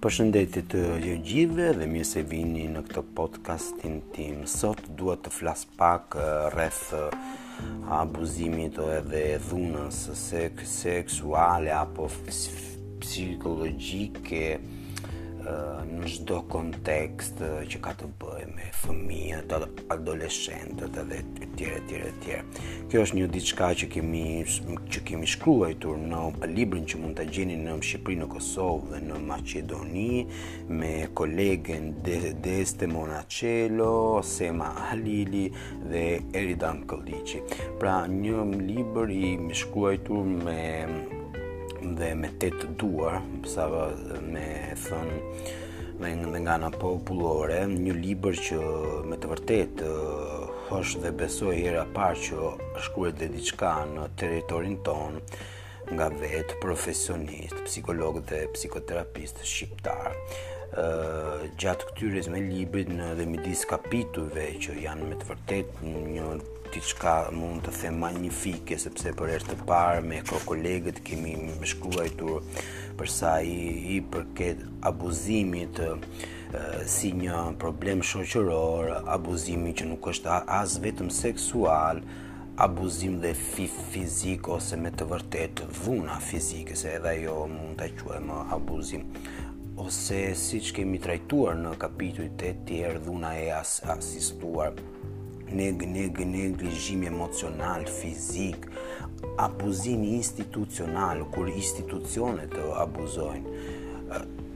Përshëndetje te ju të gjithëve dhe mirë se vini në këtë podcastin tim. Sot dua të flas pak rreth abuzimit o edhe dhunës seksuale apo psikologjike në çdo kontekst që ka të bëjë me fëmijët adoleshentët edhe të tjerë, të tjerë, të tjerë. Kjo është një diçka që kemi, që kemi shkruajtur në librin që mund ta gjeni në Shqipëri, në Kosovë dhe në Maqedoni, me kolegen Deste Monacello, Sema Halili dhe Eridan Këlliçi. Pra një libër i shkruajtur me dhe me tetë duar, si me thënë dhe nga ana popullore, një libër që me të vërtetë është dhe besoj hera e parë që shkruhet dhe diçka në territorin tonë nga vetë profesionistë, psikologë dhe psikoterapistë shqiptarë. Uh, gjatë këtij resume librit në dhe midis kapitujve që janë me të vërtetë një diçka mund të them magnifike sepse për herë të parë me kolegët kemi shkruar për sa i, i përket abuzimit si një problem shoqëror, abuzimi që nuk është as vetëm seksual, abuzim dhe fizik ose me të vërtetë dhuna fizike, se edhe ajo mund ta quajmë abuzim ose siç kemi trajtuar në kapitujt e tjerë dhuna e as asistuar neg, neg, neglizhimi emocional, fizik Abuzimi institucional, kur institucionet të abuzojnë,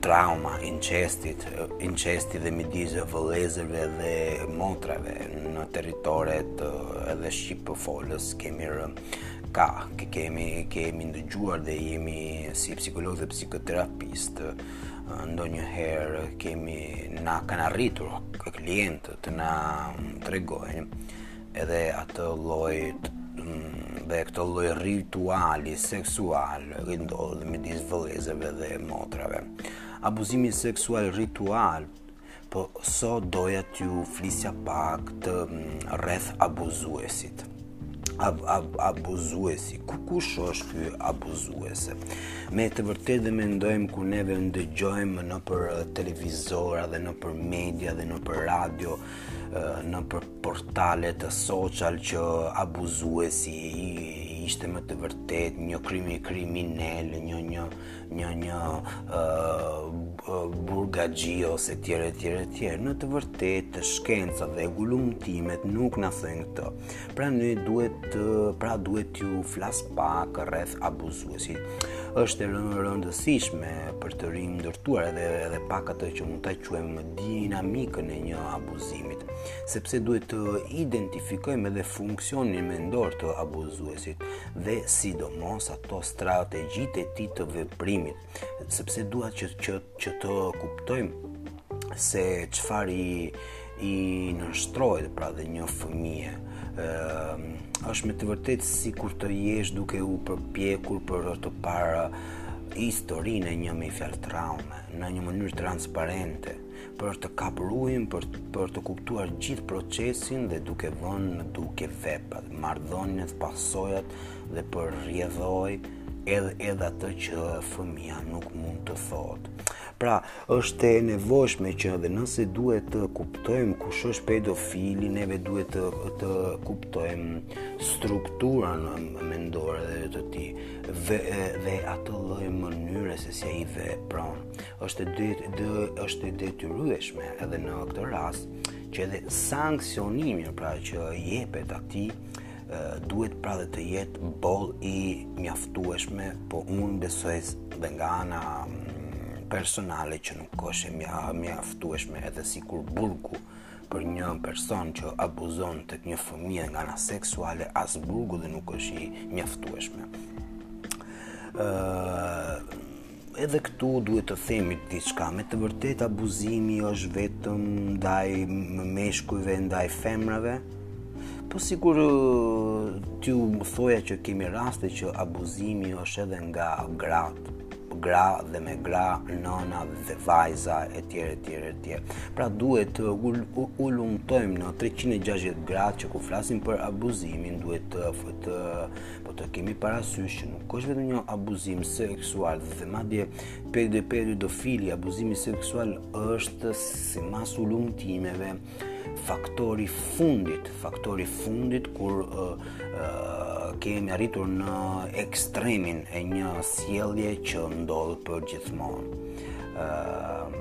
trauma e incestit, incesti dhe midis vëllezërve dhe motrave në territoret edhe shqipfolëse, kemi rë, ka, ke kemi, kemi ndëgjuar dhe jemi si psikologë dhe psikoterapistë, ndonjëherë kemi na kanë arritur klientë të na tregojnë edhe atë lloj dhe këtë lloj rituali seksual që ndodh midis vëllezërve dhe motrave. Abuzimi seksual ritual po sot doja t'ju flisja pak të rreth abuzuesit ab, ab, abuzuesi. Kush është ky abuzues? Me të vërtetë dhe mendojmë kur ne ndëgjojmë nëpër televizora dhe nëpër media dhe nëpër radio, nëpër portalet social që abuzuesi ishte me të vërtet një krimi kriminel, një një një një uh, burgaxhi ose tjere tjere tjere. Në të vërtet shkenca dhe hulumtimet nuk na thonë këtë. Pra ne duhet të pra duhet t'ju flas pak rreth abuzuesit. Është e rëndësishme për të rindërtuar edhe edhe pak atë që mund ta quajmë dinamikën e një abuzimit, sepse duhet të identifikojmë edhe funksionin mendor të abuzuesit dhe sidomos ato strategjitë e tij të veprimit, sepse duhet që që, që të kuptojmë se çfarë i i nënshtrohet pra dhe një fëmije është me të vërtetë sikur të jesh duke u përpjekur për të parë historinë e një me fjalë traume në një mënyrë transparente për të kapur ujin, për për të kuptuar gjithë procesin dhe duke vënë në dukje veprat, marrëdhëniet, pasojat dhe për rrjedhojë edhe edhe atë që fëmija nuk mund të thotë. Pra, është e nevojshme që edhe nëse duhet të kuptojmë kush është pedofili, neve duhet të të kuptojmë strukturën mendore dhe të tij dhe dhe atë lloj mënyre se si ai vepron. është e dety është e detyrueshme edhe në këtë rast që edhe sanksionimi pra që jepet atij duhet pra dhe të jetë boll i mjaftueshme, po unë besoj dhe nga ana mm, personale që nuk është mja, mjaftueshme edhe sikur burgu për një person që abuzon te një fëmije nga ana seksuale, as burgu dhe nuk është i mjaftueshme. Uh, Edhe këtu duhet të themi diçka, me të vërtetë abuzimi është vetëm ndaj meshkujve, ndaj femrave? Po sikur t'ju thoja që kemi raste që abuzimi është edhe nga gratë, gra dhe me gra, nëna dhe vajza e tjerë e tjerë e tjerë. Pra duhet të hulumtojmë në 360 gradë që kur flasim për abuzimin, duhet të, të po të kemi parasysh që nuk është vetëm një abuzim seksual dhe madje pedofili, abuzimi seksual është simbas hulumtimeve faktori i fundit, faktori i fundit kur uh, uh, kemi arritur në ekstremin e një sjellje që ndodh përgjithmonë. Uh,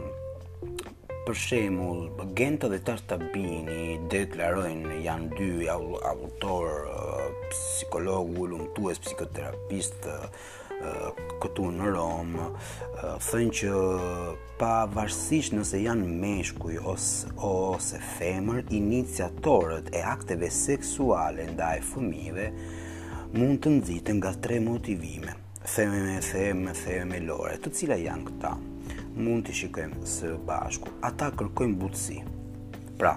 Për shembull, Genta dhe Tartabini deklarojnë janë dy autorë, psikologë, hulumtues, psikoterapistë këtu në Romë, thonë që pavarësisht nëse janë meshkuj ose, ose femra, iniciatorët e akteve seksuale ndaj fëmijëve mund të nxiten nga tre motivime. Theme, theme, themelore, të cilat janë këta? Mund t'i shikojmë së bashku. Ata kërkojnë butësi. Pra,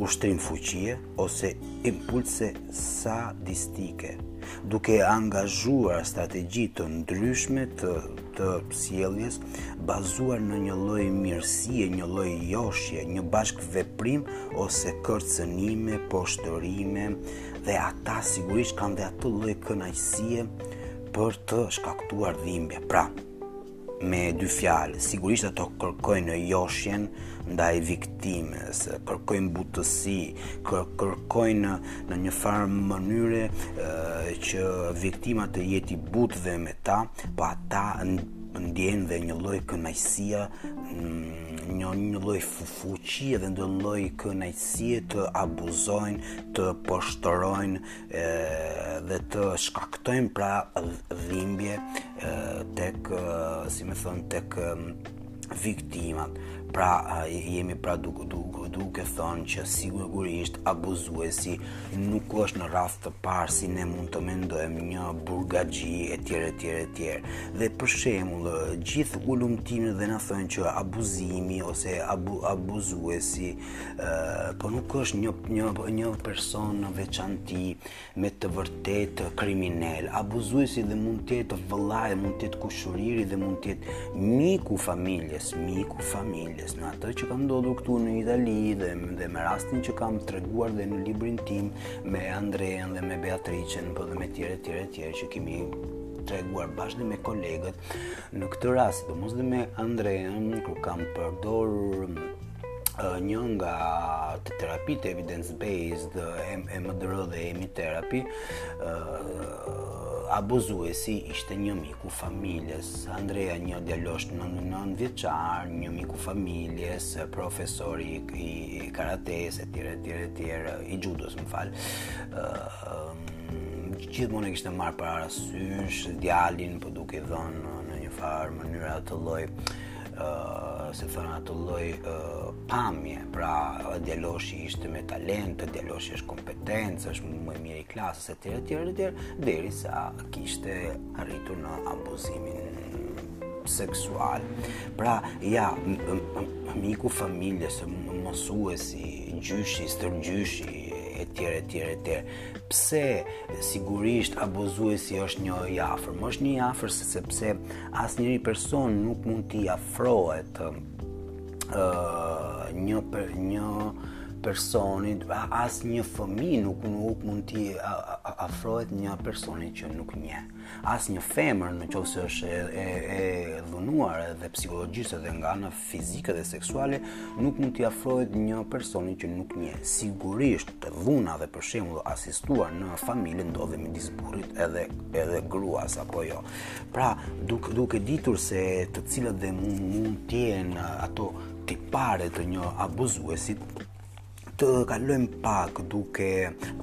ushtrim fuqie ose impulse sadistike, duke angazhuar strategji të ndryshme të të sjelljes bazuar në një lloj mirësie, një lloj joshje, një bashkëveprim ose kërcënime, poshtërime, dhe ata sigurisht kanë dhe atë lloj kënaqësie për të shkaktuar dhimbje. Pra, me dy fjalë, sigurisht ato kërkojnë joshjen ndaj viktimës, kërkojnë butësi, kërkojnë në një farë mënyre që viktima të jetë i butë dhe me ta, po ata ndjejnë dhe një lloj kënaqësie mm, një një lloj fu fuqie dhe një lloj kënaqësie të abuzojnë të poshtërojnë dhe të shkaktojnë pra dhimbje tek si me thënë tek viktimat. Pra jemi pra duke duke duke thënë që sigurisht abuzuesi nuk është në radhë të parë si ne mund të mendojmë një burgaxhi etj etj etj. Dhe për shembull, gjithë hulumtimet dhe na thonë që abuzimi ose abu, abuzuesi po nuk është një një një person në veçanti me të vërtetë kriminel, abuzuesi dhe mund të jetë vëllai, mund të jetë kushëriri dhe mund të jetë miku i familjes, miku i familjes. Në atë që ka ndodhur këtu në Itali dhe dhe me rastin që kam treguar dhe në librin tim me Andrean dhe me Beatriçen, po dhe me të tjerë e tjerë e tjerë që kemi treguar bashkë me kolegët, Në këtë rast, sidomos dhe me Andrean, kur kam përdorur një nga të terapitë evidence based e, EMDR dhe EMI therapy abuzuesi ishte një mik i familjes Andrea një djalosh në në nëntë vjeçar një mik i familjes profesori i, i karatesë e tjerë e tjerë e tjerë i xhudos më fal gjithmonë e kishte marrë parasysh djalin, po duke i dhënë në një farë mënyrë atë lloj ë uh, se thonë atë lloj uh, pamje, pra djaloshi ishte me talent, djaloshi është kompetencë, është më i mirë i klasës etj etj etj derisa kishte arritur në abuzimin seksual. Pra, ja, miku i familjes, mësuesi, gjyshi, stërgjyshi, etj etj etj. Pse sigurisht abuzuesi është një i afërm? Është një i afërm sepse asnjëri person nuk mund t'i afrohet ë uh, një per, një personi asnjë fëmijë nuk nuk mund t'i afrohet një personi që nuk njeh asnjë femër në qoftë se është e, e, e dhunuar edhe psikologjikisht edhe nga në fizike dhe seksuale nuk mund t'i afrohet një personi që nuk njeh. Sigurisht, dhuna dhe për shembull asistuar në familje ndodh midis burrit edhe edhe gruas apo jo. Pra, duke duke ditur se të cilat dhe mund mund të jenë ato tipare të një abuzuesi, të kalojmë pak duke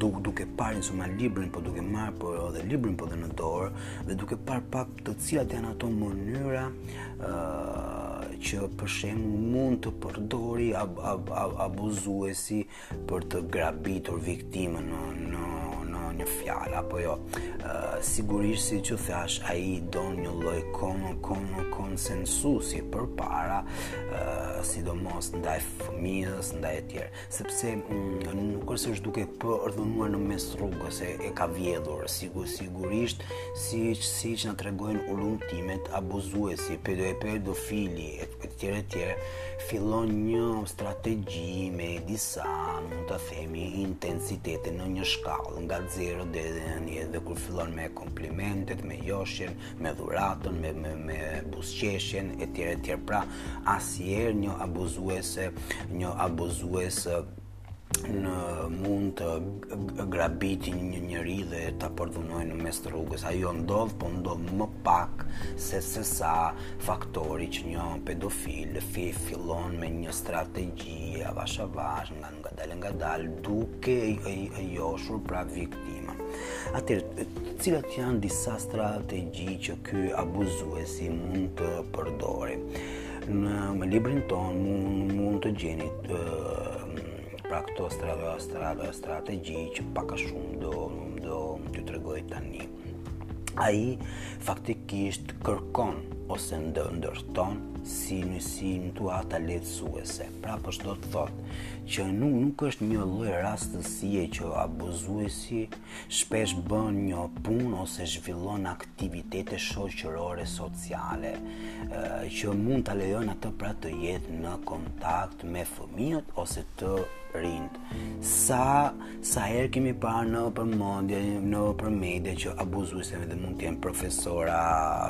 duke duke parë insoma librin po duke marrë po edhe librin po dhe në dorë dhe duke parë pak të cilat janë ato mënyra ë uh, që për shembull mund të përdorë ab, ab, ab, abuzuesi për të grabitur viktimën në në në një fjalë apo jo uh, sigurisht siç thashë ai don një lloj kon kon konsensusi përpara uh, sidomos ndaj fëmijës ndaj e tjerë, sepse mm, nuk është se është duke përdhunuar në mes rrugës e, e ka vjedhur, sigur sigurisht si siç na tregojnë hulumtimet abuzuesi, pedofili e të tjerë e tjerë, fillon një strategji me disa, mund të themi, intensitete në një shkallë, nga 0 deri në 1 dhe kur fillon me komplimentet, me joshjen, me dhuratën, me, me, me buzëqeshjen, e tjere, e tjere. Pra, asnjëherë një abuzues, një abuzues nuk mund të grabitë një njeri dhe ta përdhunojë në mes të rrugës. Ajo ndodh, po ndodh më pak se se sa faktori që një pedofil fillon me një strategji avash avash nga ngadalë ngadalë duke e joshur pra viktimën. Atëherë, cilat janë disa strategji që ky abuzuesi mund të përdorë? Në me librin tonë mund, mund të gjeni të, pra këto strategji që pak a shumë do do t'ju tregoj tani. Ai faktikisht kërkon ose ndë ndërton si situata lehtësuese. Pra pra ç'do të thotë, që nuk, nuk është një lloj rastësie që abuzuesi shpesh bën një punë ose zhvillon aktivitete shoqërore sociale, që mund ta lejojnë atë pra të jetë në kontakt me fëmijët ose të rinjtë. Sa sa herë kemi parë nëpër media, nëpër media që abuzuesit edhe mund të jenë profesora,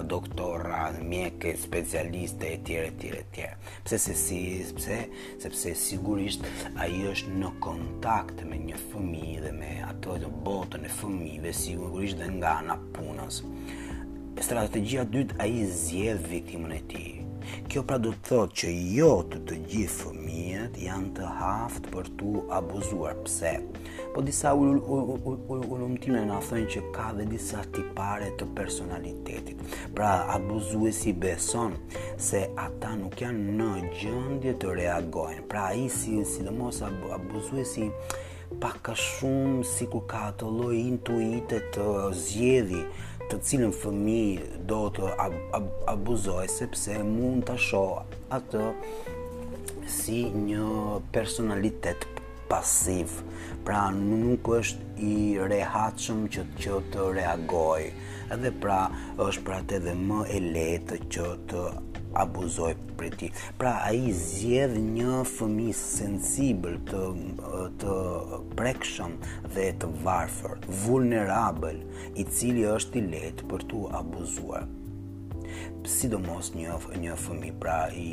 doktora, mjekë, specialistë etj etj etj. Pse se, se pse? Sepse sigurisht ai është në kontakt me një fëmijë dhe me ato të botën e fëmijëve sigurisht dhe nga ana punës. Strategjia e dytë ai zgjedh viktimën e tij. Kjo pra do të thotë që jo të të gjithë fëmijët janë të aftë për t'u abuzuar. Pse? Po disa hulumtime na thonë që ka dhe disa tipare të personalitetit. Pra abuzuesi beson se ata nuk janë në gjendje të reagojnë. Pra ai si sidomos abuzuesi pak a shumë sikur ka atë lloj intuite të zgjedhë se cilin fëmijë do të ab, ab, abuzojë sepse mund ta shohë atë si një personalitet pasiv. Pra nuk është i rehatshëm që që të reagojë. Edhe pra, është pra të edhe më e lehtë që të abuzojë prej tij. Pra, ai zgjedh një fëmijë sensibël të, të prekshëm dhe të varfër, vulnerabël, i cili është i lehtë për t'u abuzuar sidomos një një fëmijë pra i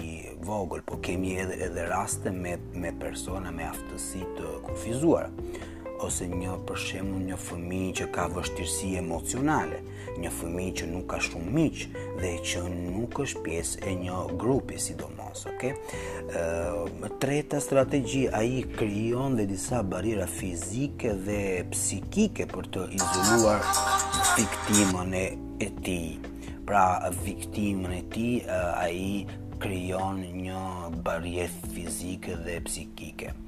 vogël, po kemi edhe edhe raste me me persona me aftësi të kufizuara. ose një për shembull një fëmijë që ka vështirësi emocionale, një fëmijë që nuk ka shumë miq dhe që nuk është pjesë e një grupi sidomos, okay? E treta strategji ai krijon dhe disa barriera fizike dhe psikike për të izoluar viktimën e e tij. Pra viktimën e tij ai krijon një barrierë fizike dhe psikike.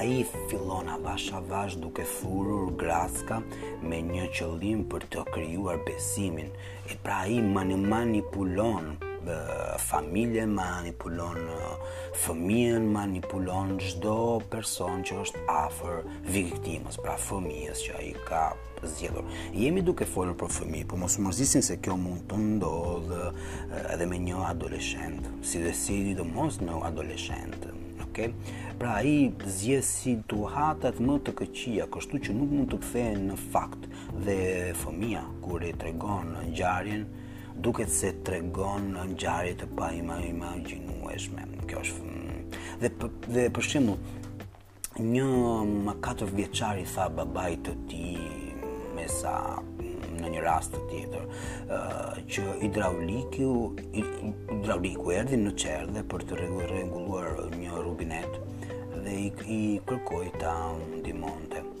Ai fillon avash avash duke thurur gracka me një qëllim për të krijuar besimin. E pra ai manipulon familjen, manipulon fëmijën, manipulon çdo person që është afër viktimës, pra fëmijës që ai ka zgjedhur. Jemi duke folur për fëmijë, po mos mërzisin se kjo mund të ndodhë edhe me një adoleshent, si dhe sidomos në adoleshent. Okay? Pra ai zgjedh situatat më të këqija, kështu që nuk mund të kthehen në fakt dhe fëmija kur e tregon ngjarjen duket se tregon ngjarje të paimagjinueshme. Kjo është mm, dhe dhe për shembull Një mm katërvjeçar i tha babait të tij me sa në një rast tjetër që hidrauliku hidrauliku erdhi në çerdhe për të rregulluar një rubinet dhe i, i kërkoi ta ndihmonte.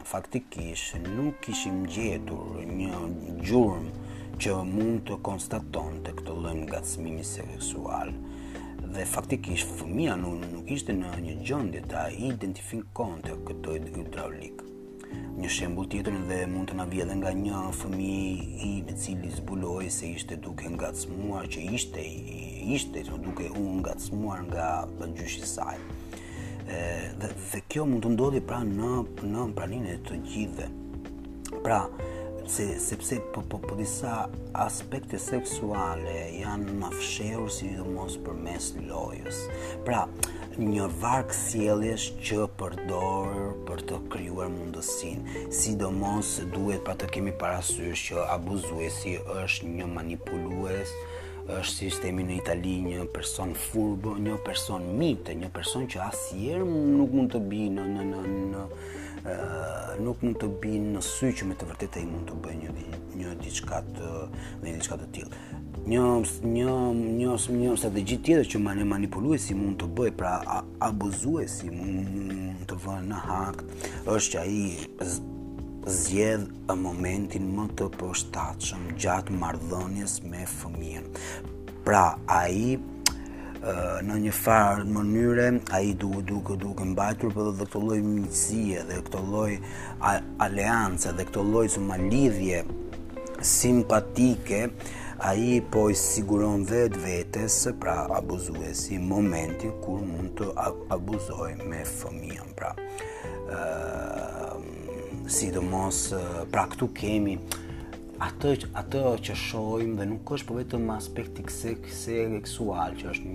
Faktikisht nuk kishim gjetur një gjurmë që mund të konstatonte këtë lloj ngacmimi seksual. Dhe faktikisht fëmija nuk, nuk ishte në një gjendje të identifikonte këtë hidraulik. Një shembul tjetër dhe mund të na vijë edhe nga një fëmijë i cili zbuloi se ishte duke ngacmuar që ishte, ishte duke u ngacmuar nga babagjyshi i saj. dhe, dhe kjo mund të ndodhë pra në në praninë e të gjithëve. Pra, se sepse po po, po disa aspekte seksuale janë më të fshehur sidomos përmes lojës. Pra, një varg sjelljesh që përdor për të krijuar mundësinë. Sidomos duhet pra të kemi parasysh që abuzuesi është një manipulues Është si themi në Itali një person furbo, një person mite, një person që asnjëherë nuk mund të bijë në në në në ë nuk mund të bijë në sy që me të vërtetë ai mund të bëjë një një diçka të në një diçka të tillë. Një një një një strategji tjetër që mani manipuluesi mund të bëjë pra abuzuesi mund të vërë në akt është që ai zgjedh momentin më të përshtatshëm gjatë marrëdhënies me fëmijën. Pra, ai në një farë mënyre ai duke duke duke mbajtur për dhe këtë lloj miqësie dhe këtë lloj aleance dhe këtë lloj suma lidhje simpatike ai po i siguron vetvetes pra abuzuesi momentin kur mund të abuzojë me fëmijën pra Sidomos pra këtu kemi atë atë që shohim dhe nuk është po vetëm aspekti seksual që është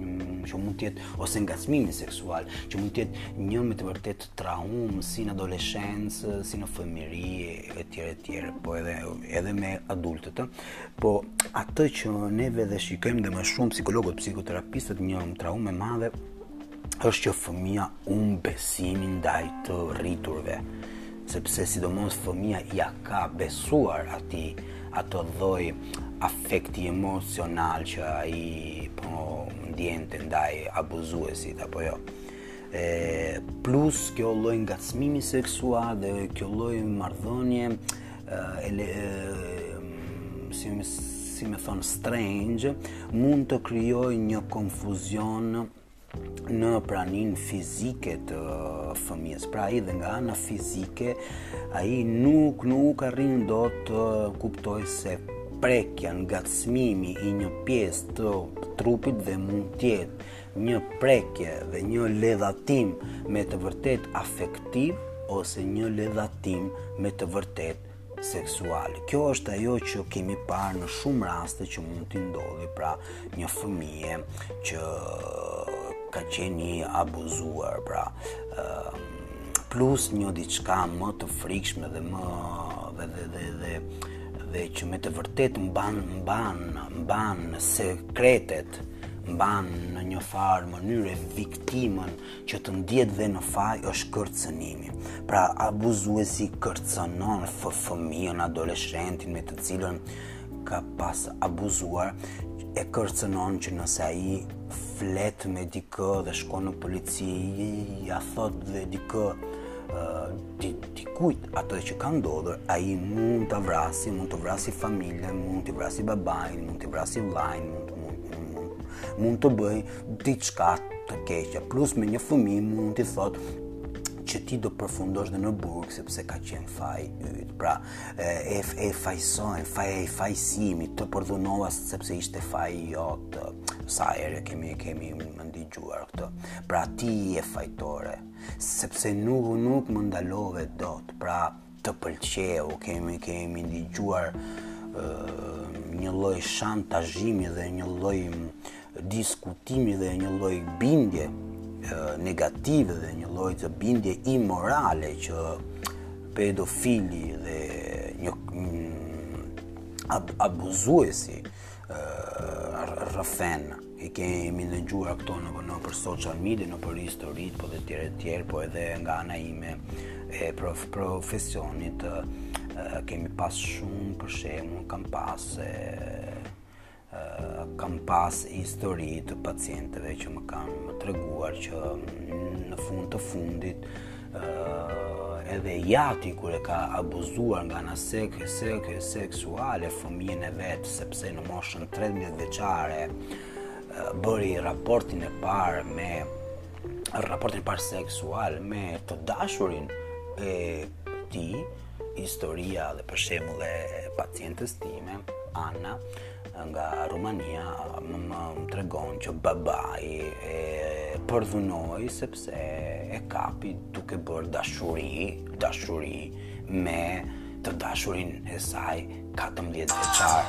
që mund të jetë ose ngacmimi seksual që mund të jetë një me të vërtetë traumë si në adoleshencë, si në fëmijëri etj etj, po edhe edhe me adultët. Po atë që neve dhe shikojmë dhe më shumë psikologët, psikoterapistët një traumë e madhe është që fëmija humb besimin ndaj të rriturve, sepse sidomos fëmija ia ka besuar atij atë lloj afekti emocional që ai po ndiente ndaj abuzuesit, apo jo. E, plus kjo lloj ngacmimi seksual dhe kjo lloj marrëdhënie, e, e, si, si me thënë strange, mund të krijojë një konfuzion në praninë fizike të fëmijës. Pra ai dhe nga ana fizike ai nuk nuk arrin dot të kuptojë se prekja ngacmimi i një pjese të trupit dhe mund të jetë një prekje dhe një ledhatim me të vërtetë afektiv ose një ledhatim me të vërtetë seksual. Kjo është ajo që kemi parë në shumë raste që mund t'i ndodhi pra një fëmije që ka qenë i abuzuar pra plus një diçka më të frikshme dhe më dhe dhe dhe, dhe dhe që me të vërtetë mban mban mban sekretet mban në një farë mënyre viktimën që të ndihet dhe në faj është kërcënimi. Pra, abuzuesi kërcënon fë fëmijën adoleshentin me të cilën ka pas abuzuar, e kërcënon që nëse ai flet me dikë dhe shkon në polici, ia thotë dhe dikë, di, dikujt ato që ka ndodhur, ai mund ta vrasi, mund të vrasi familjen, mund të vrasi babain, mund të vrasi vëllain, mund, mund, mund, mund, mund të bëjë, diçka të keqe. Plus me një fëmijë mund t'i thotë që ti do përfundosh dhe në burg sepse ka qenë faj yt. Pra, e e fajëson, faj e fajësimi të përdhunova sepse ishte faji jot. Sa herë kemi kemi ndigjuar këtë. Pra ti je fajtore, sepse nuk nuk më ndalove dot. Pra, Të pëlqeu, kemi kemi ndigjuar një lloj shantazhimi dhe një lloj diskutimi dhe një lloj bindje negative dhe një lloj të bindje imorale që pedofili dhe një mm, ab, abuzuesi rrëfen I kemi ndëgjuar këto në nëpër social media, nëpër historitë, po dhe tjera tjera, po edhe nga ana ime e prof, profesionit, kemi pas shumë për shembull, kam pas e, kam pas histori të pacienteve që më kanë më treguar që në fund të fundit edhe jati kur e ka abuzuar nga ana sek, sek, seksuale fëmijën e vet, sepse në moshën 13 vjeçare bëri raportin e parë me raportin e parë seksual me të dashurin e tij, historia dhe për shembull e pacientes time, Anna, nga Rumania, më, më, më tregon që babai e përdhunoi sepse se e kapi duke bërë dashuri, dashuri me të dashurin e saj 14 vjeçar.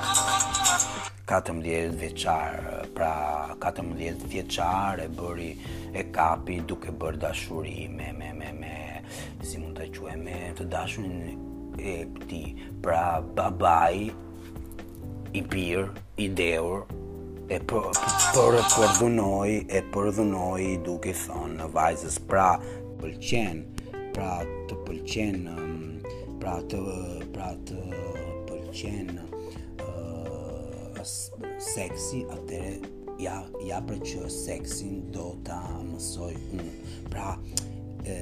14 vjeçar, pra 14 vjeçar e bëri e kapi duke bërë dashuri me me me me si mund ta quajmë me të dashurin e tij. Pra babai i pirë, i dehur, e për, për, përdhunoi, e përdhunoi duke thënë vajzës pra pëlqen, pra të pëlqen, pra të, pra të pëlqen uh, seksi, atëherë ja, ja pra që seksin do ta mësoj unë. Pra, e,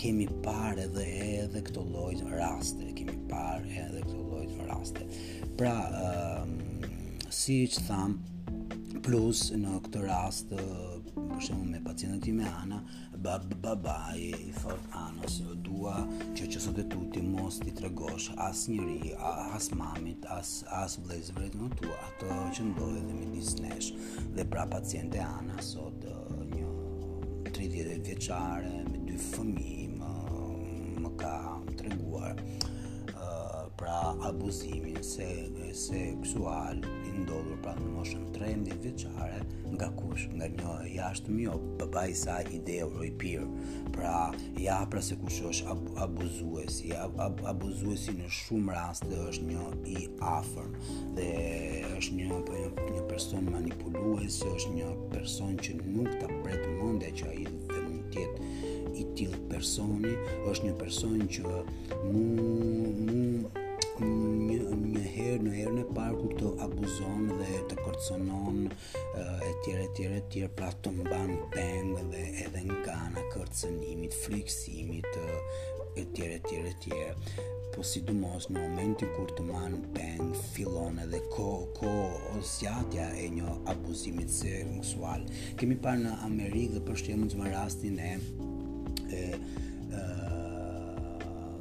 kemi parë edhe edhe këto lloj raste, kemi parë edhe këto lloj raste. Pra, um, siç thamë, plus në këtë rast, për shembull me pacienten time Ana, bab, babai, i thotë Anës, dua që që sot e tutje mos t'i tregosh asnjeri, as mamit, as, as vëllezërve të tu, atë që ndodhi dhe midis nesh, dhe pra pacientja Ana sot, Një 30 vjeçare me dy fëmijë më, më ka treguar uh, pra abuzimin se seksual i ndodhur pra në moshën 13 vjeçare nga kush nga një i jashtëm jo babai i saj i dehur i pirë pra ja pra se kush është ab, abuzuesi ab, ab, abuzuesi në shumë raste është një i afërm dhe është një apo një, një person manipulues, është një person që nuk ta pret mendja që ai të mund të jetë i tillë personi, është një person që mu mu një një herë në herën e parë kur të abuzon dhe të kërcënon e tjera e tjera e tjera pra të mban peng dhe edhe nga ana e kërcënimit, frikësimit e tjera e tjera e tjera po sidomos në momentin kur të mban peng fillon edhe ko, kohëzgjatja e një abuzimi seksual kemi parë në Amerikë dhe për shembull në rastin e, e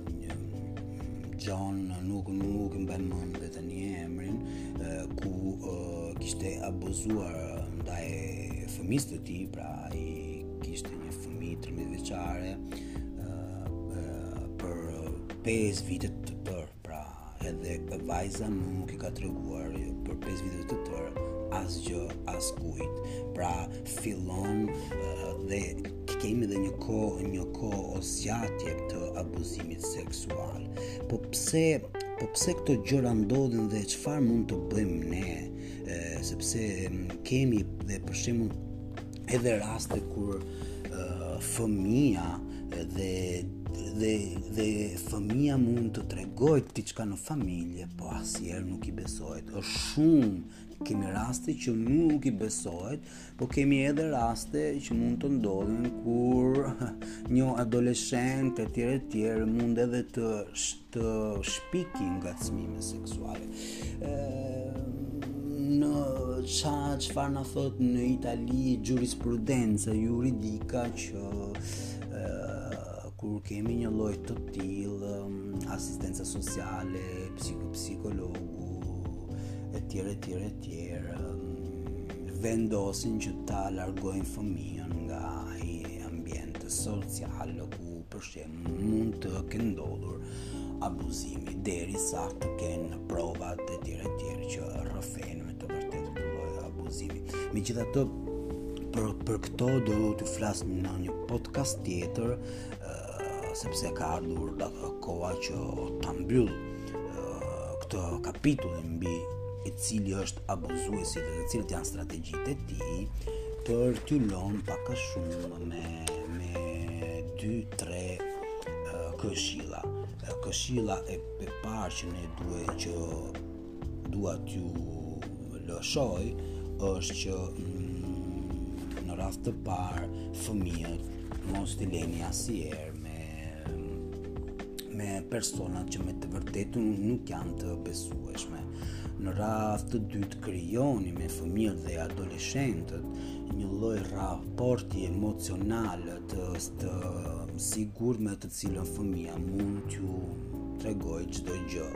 një Gjon nuk nuk e mbaj mend dhe tani emrin ku kishte abuzuar ndaj fëmijës të tij, pra ai kishte një fëmijë 13 vjeçare për 5 vite Edhe vajza nuk i ka treguar për 5 vite të tërë asgjë askujt. Pra fillon dhe kemi dhe një kohë, një kohëzgjatje të abuzimit seksual. Po pse, po pse këto gjëra ndodhin dhe çfarë mund të bëjmë ne? sepse kemi dhe për shembull edhe raste kur uh, fëmija dhe dhe dhe fëmija mund të tregojë diçka në familje, po asnjëherë nuk i besohet. Është shumë kemi raste që nuk i besohet, po kemi edhe raste që mund të ndodhin kur një adoleshent e tjera e tjera mund edhe të të shpikë ngacmime seksuale. Në ça çfarë na thotë në Itali jurisprudenca juridika që kur kemi një lloj të tillë asistenca sociale, psiko, psikologu, e tjera, e tjera, e tjera, vendosin që ta largojnë fëmijën nga ai ambient social ku e mund të ketë ndodhur abuzimi derisa të kenë provat e tjera e tjera që rrëfejnë me të vërtetë atë lloj abuzimi. Megjithatë për, për këto do të flas në një podcast tjetër uh, sepse ka ardhur dhe koha që ta mbyll uh, këtë kapitullin mbi cili është abuzuesi dhe cilët janë strategjitë e tij për t'ju lënë pak a shumë me dy, tre këshilla. Këshilla e parë që ne duhet që dua t'ju lëshoj është që mm, në radhë të parë fëmijët mos t'i leni asnjëherë me persona që me të vërtetë nuk janë të besueshme. Në radhë të dytë krijoni me fëmijët dhe adoleshentët një lloj raporti emocional të sigurt me të cilën fëmija mund t'ju tregojë çdo gjë,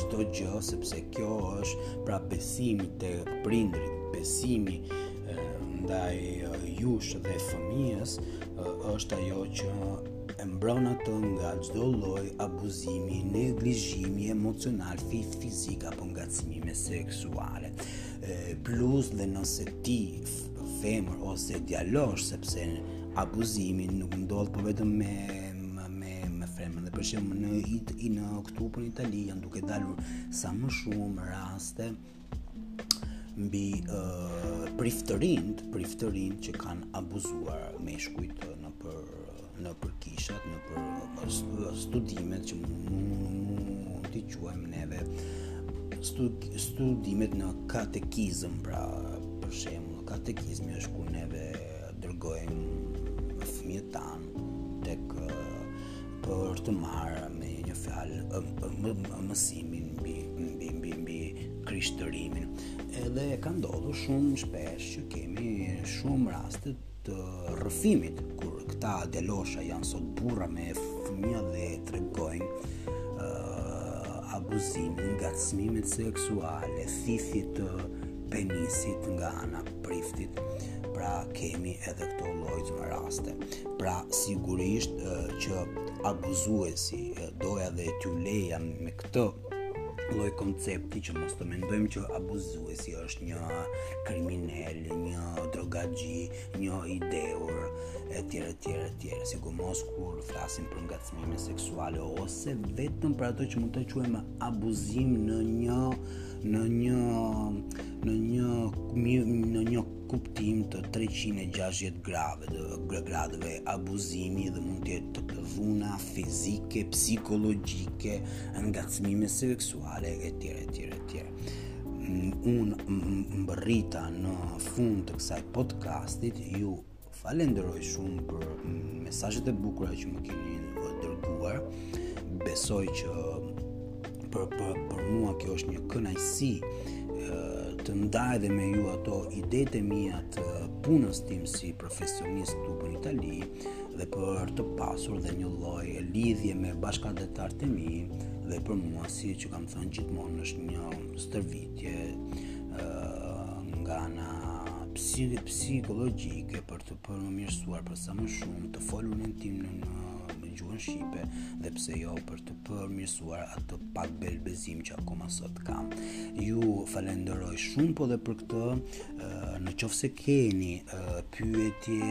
çdo gjë, sepse kjo është pra besimi te prindërit, besimi ndaj jush dhe fëmijës është ajo që e mbron atë nga çdo lloj abuzimi, neglizhimi emocional, fizik apo ngacmime seksuale. Plus dhe nëse ti femër ose djalosh sepse abuzimi nuk ndodh po vetëm me me me femër dhe për shembull në it i në këtu në Itali janë duke dalur sa më shumë raste mbi uh, priftërinjtë, priftërinjtë që kanë abuzuar meshkujt nëpër nëpër kishat, nëpër studimet që mund t'i quajmë neve studimet në katekizëm, pra për shembull, katekizmi është kur neve dërgojmë fëmijët tanë tek për të marrë me një fjalë mësimin mbi mbi mbi mbi krishtërimin. Edhe ka ndodhur shumë shpesh që kemi shumë raste të rrëfimit kur këta djelmosha janë sot burra me fëmija dhe e tregojnë uh, abuzimin, ngacmimet seksuale, thithjet e penisit nga ana e priftit. Pra kemi edhe këto lloj raste. Pra sigurisht uh, që abuzuesi uh, doja dhe t'ju lija me këtë lloj koncepti që mos të mendojmë që abuzuesi është një kriminel, një drogaxhi, një i dehur etj etj etj. Sidomos kur flasim për ngacmime seksuale ose vetëm për ato që mund të quajmë abuzim në një në një në një në një kuptim të 360 grave, të gradëve abuzimi dhe mund të jetë dhuna fizike, psikologjike, ngacmime seksuale etj etj etj. Unë mbërrita në fund të kësaj podcastit, ju falenderoj shumë për mesazhet e bukura që më keni dërguar. Besoj që për për për mua kjo është një kënaqësi të ndaj edhe me ju ato idetë e mia të punës tim si profesionist këtu në Itali. dhe për të pasur dhe një lloj lidhje me bashkatdhetarët e mi dhe për mua siç e kam thënë gjithmonë është një stërvitje nga ana psikë psikologjike për të përmirësuar për sa më shumë të folurin tim në në gjuhën shqipe dhe pse jo për të përmirësuar atë pak belbëzim që akoma sot kam. Ju falenderoj shumë po dhe për këtë Në qoftë se keni pyetje,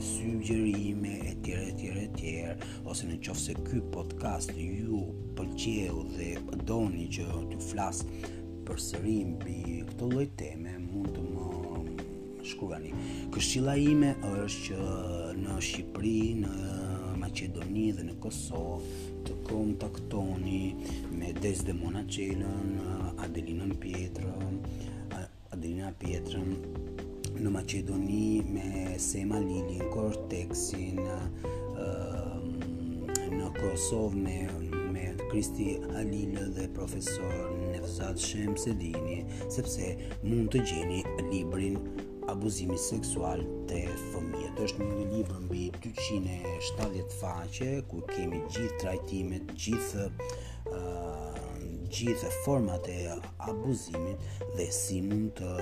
sugjerime, e tjera, e tjera, e tjera, ose në qoftë se ky podcast ju pëlqeu dhe doni që të flas përsëri mbi këto lloj teme, mund të më shkruani. Këshilla ime është që në Shqipëri, në Macedoni dhe në Kosovë, të kontaktoni me Desdemona Çelën, Adelinën Pjetrën, Adriana Pjetrën në Maqedoni me Sema Lilin, Cortexin, në Kosovë me me Kristi Alil dhe profesor Nevzat Shemsedini, sepse mund të gjeni librin abuzimi seksual te fëmijët. Është një libër mbi 270 faqe ku kemi gjithë trajtimet, gjithë uh, gjithë format e abuzimit dhe si mund të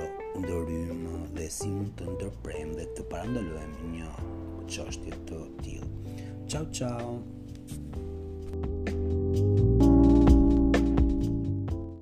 ndërhyjmë dhe si mund të ndërpresim dhe të parandalojmë një çështje të tillë. Ciao, ciao!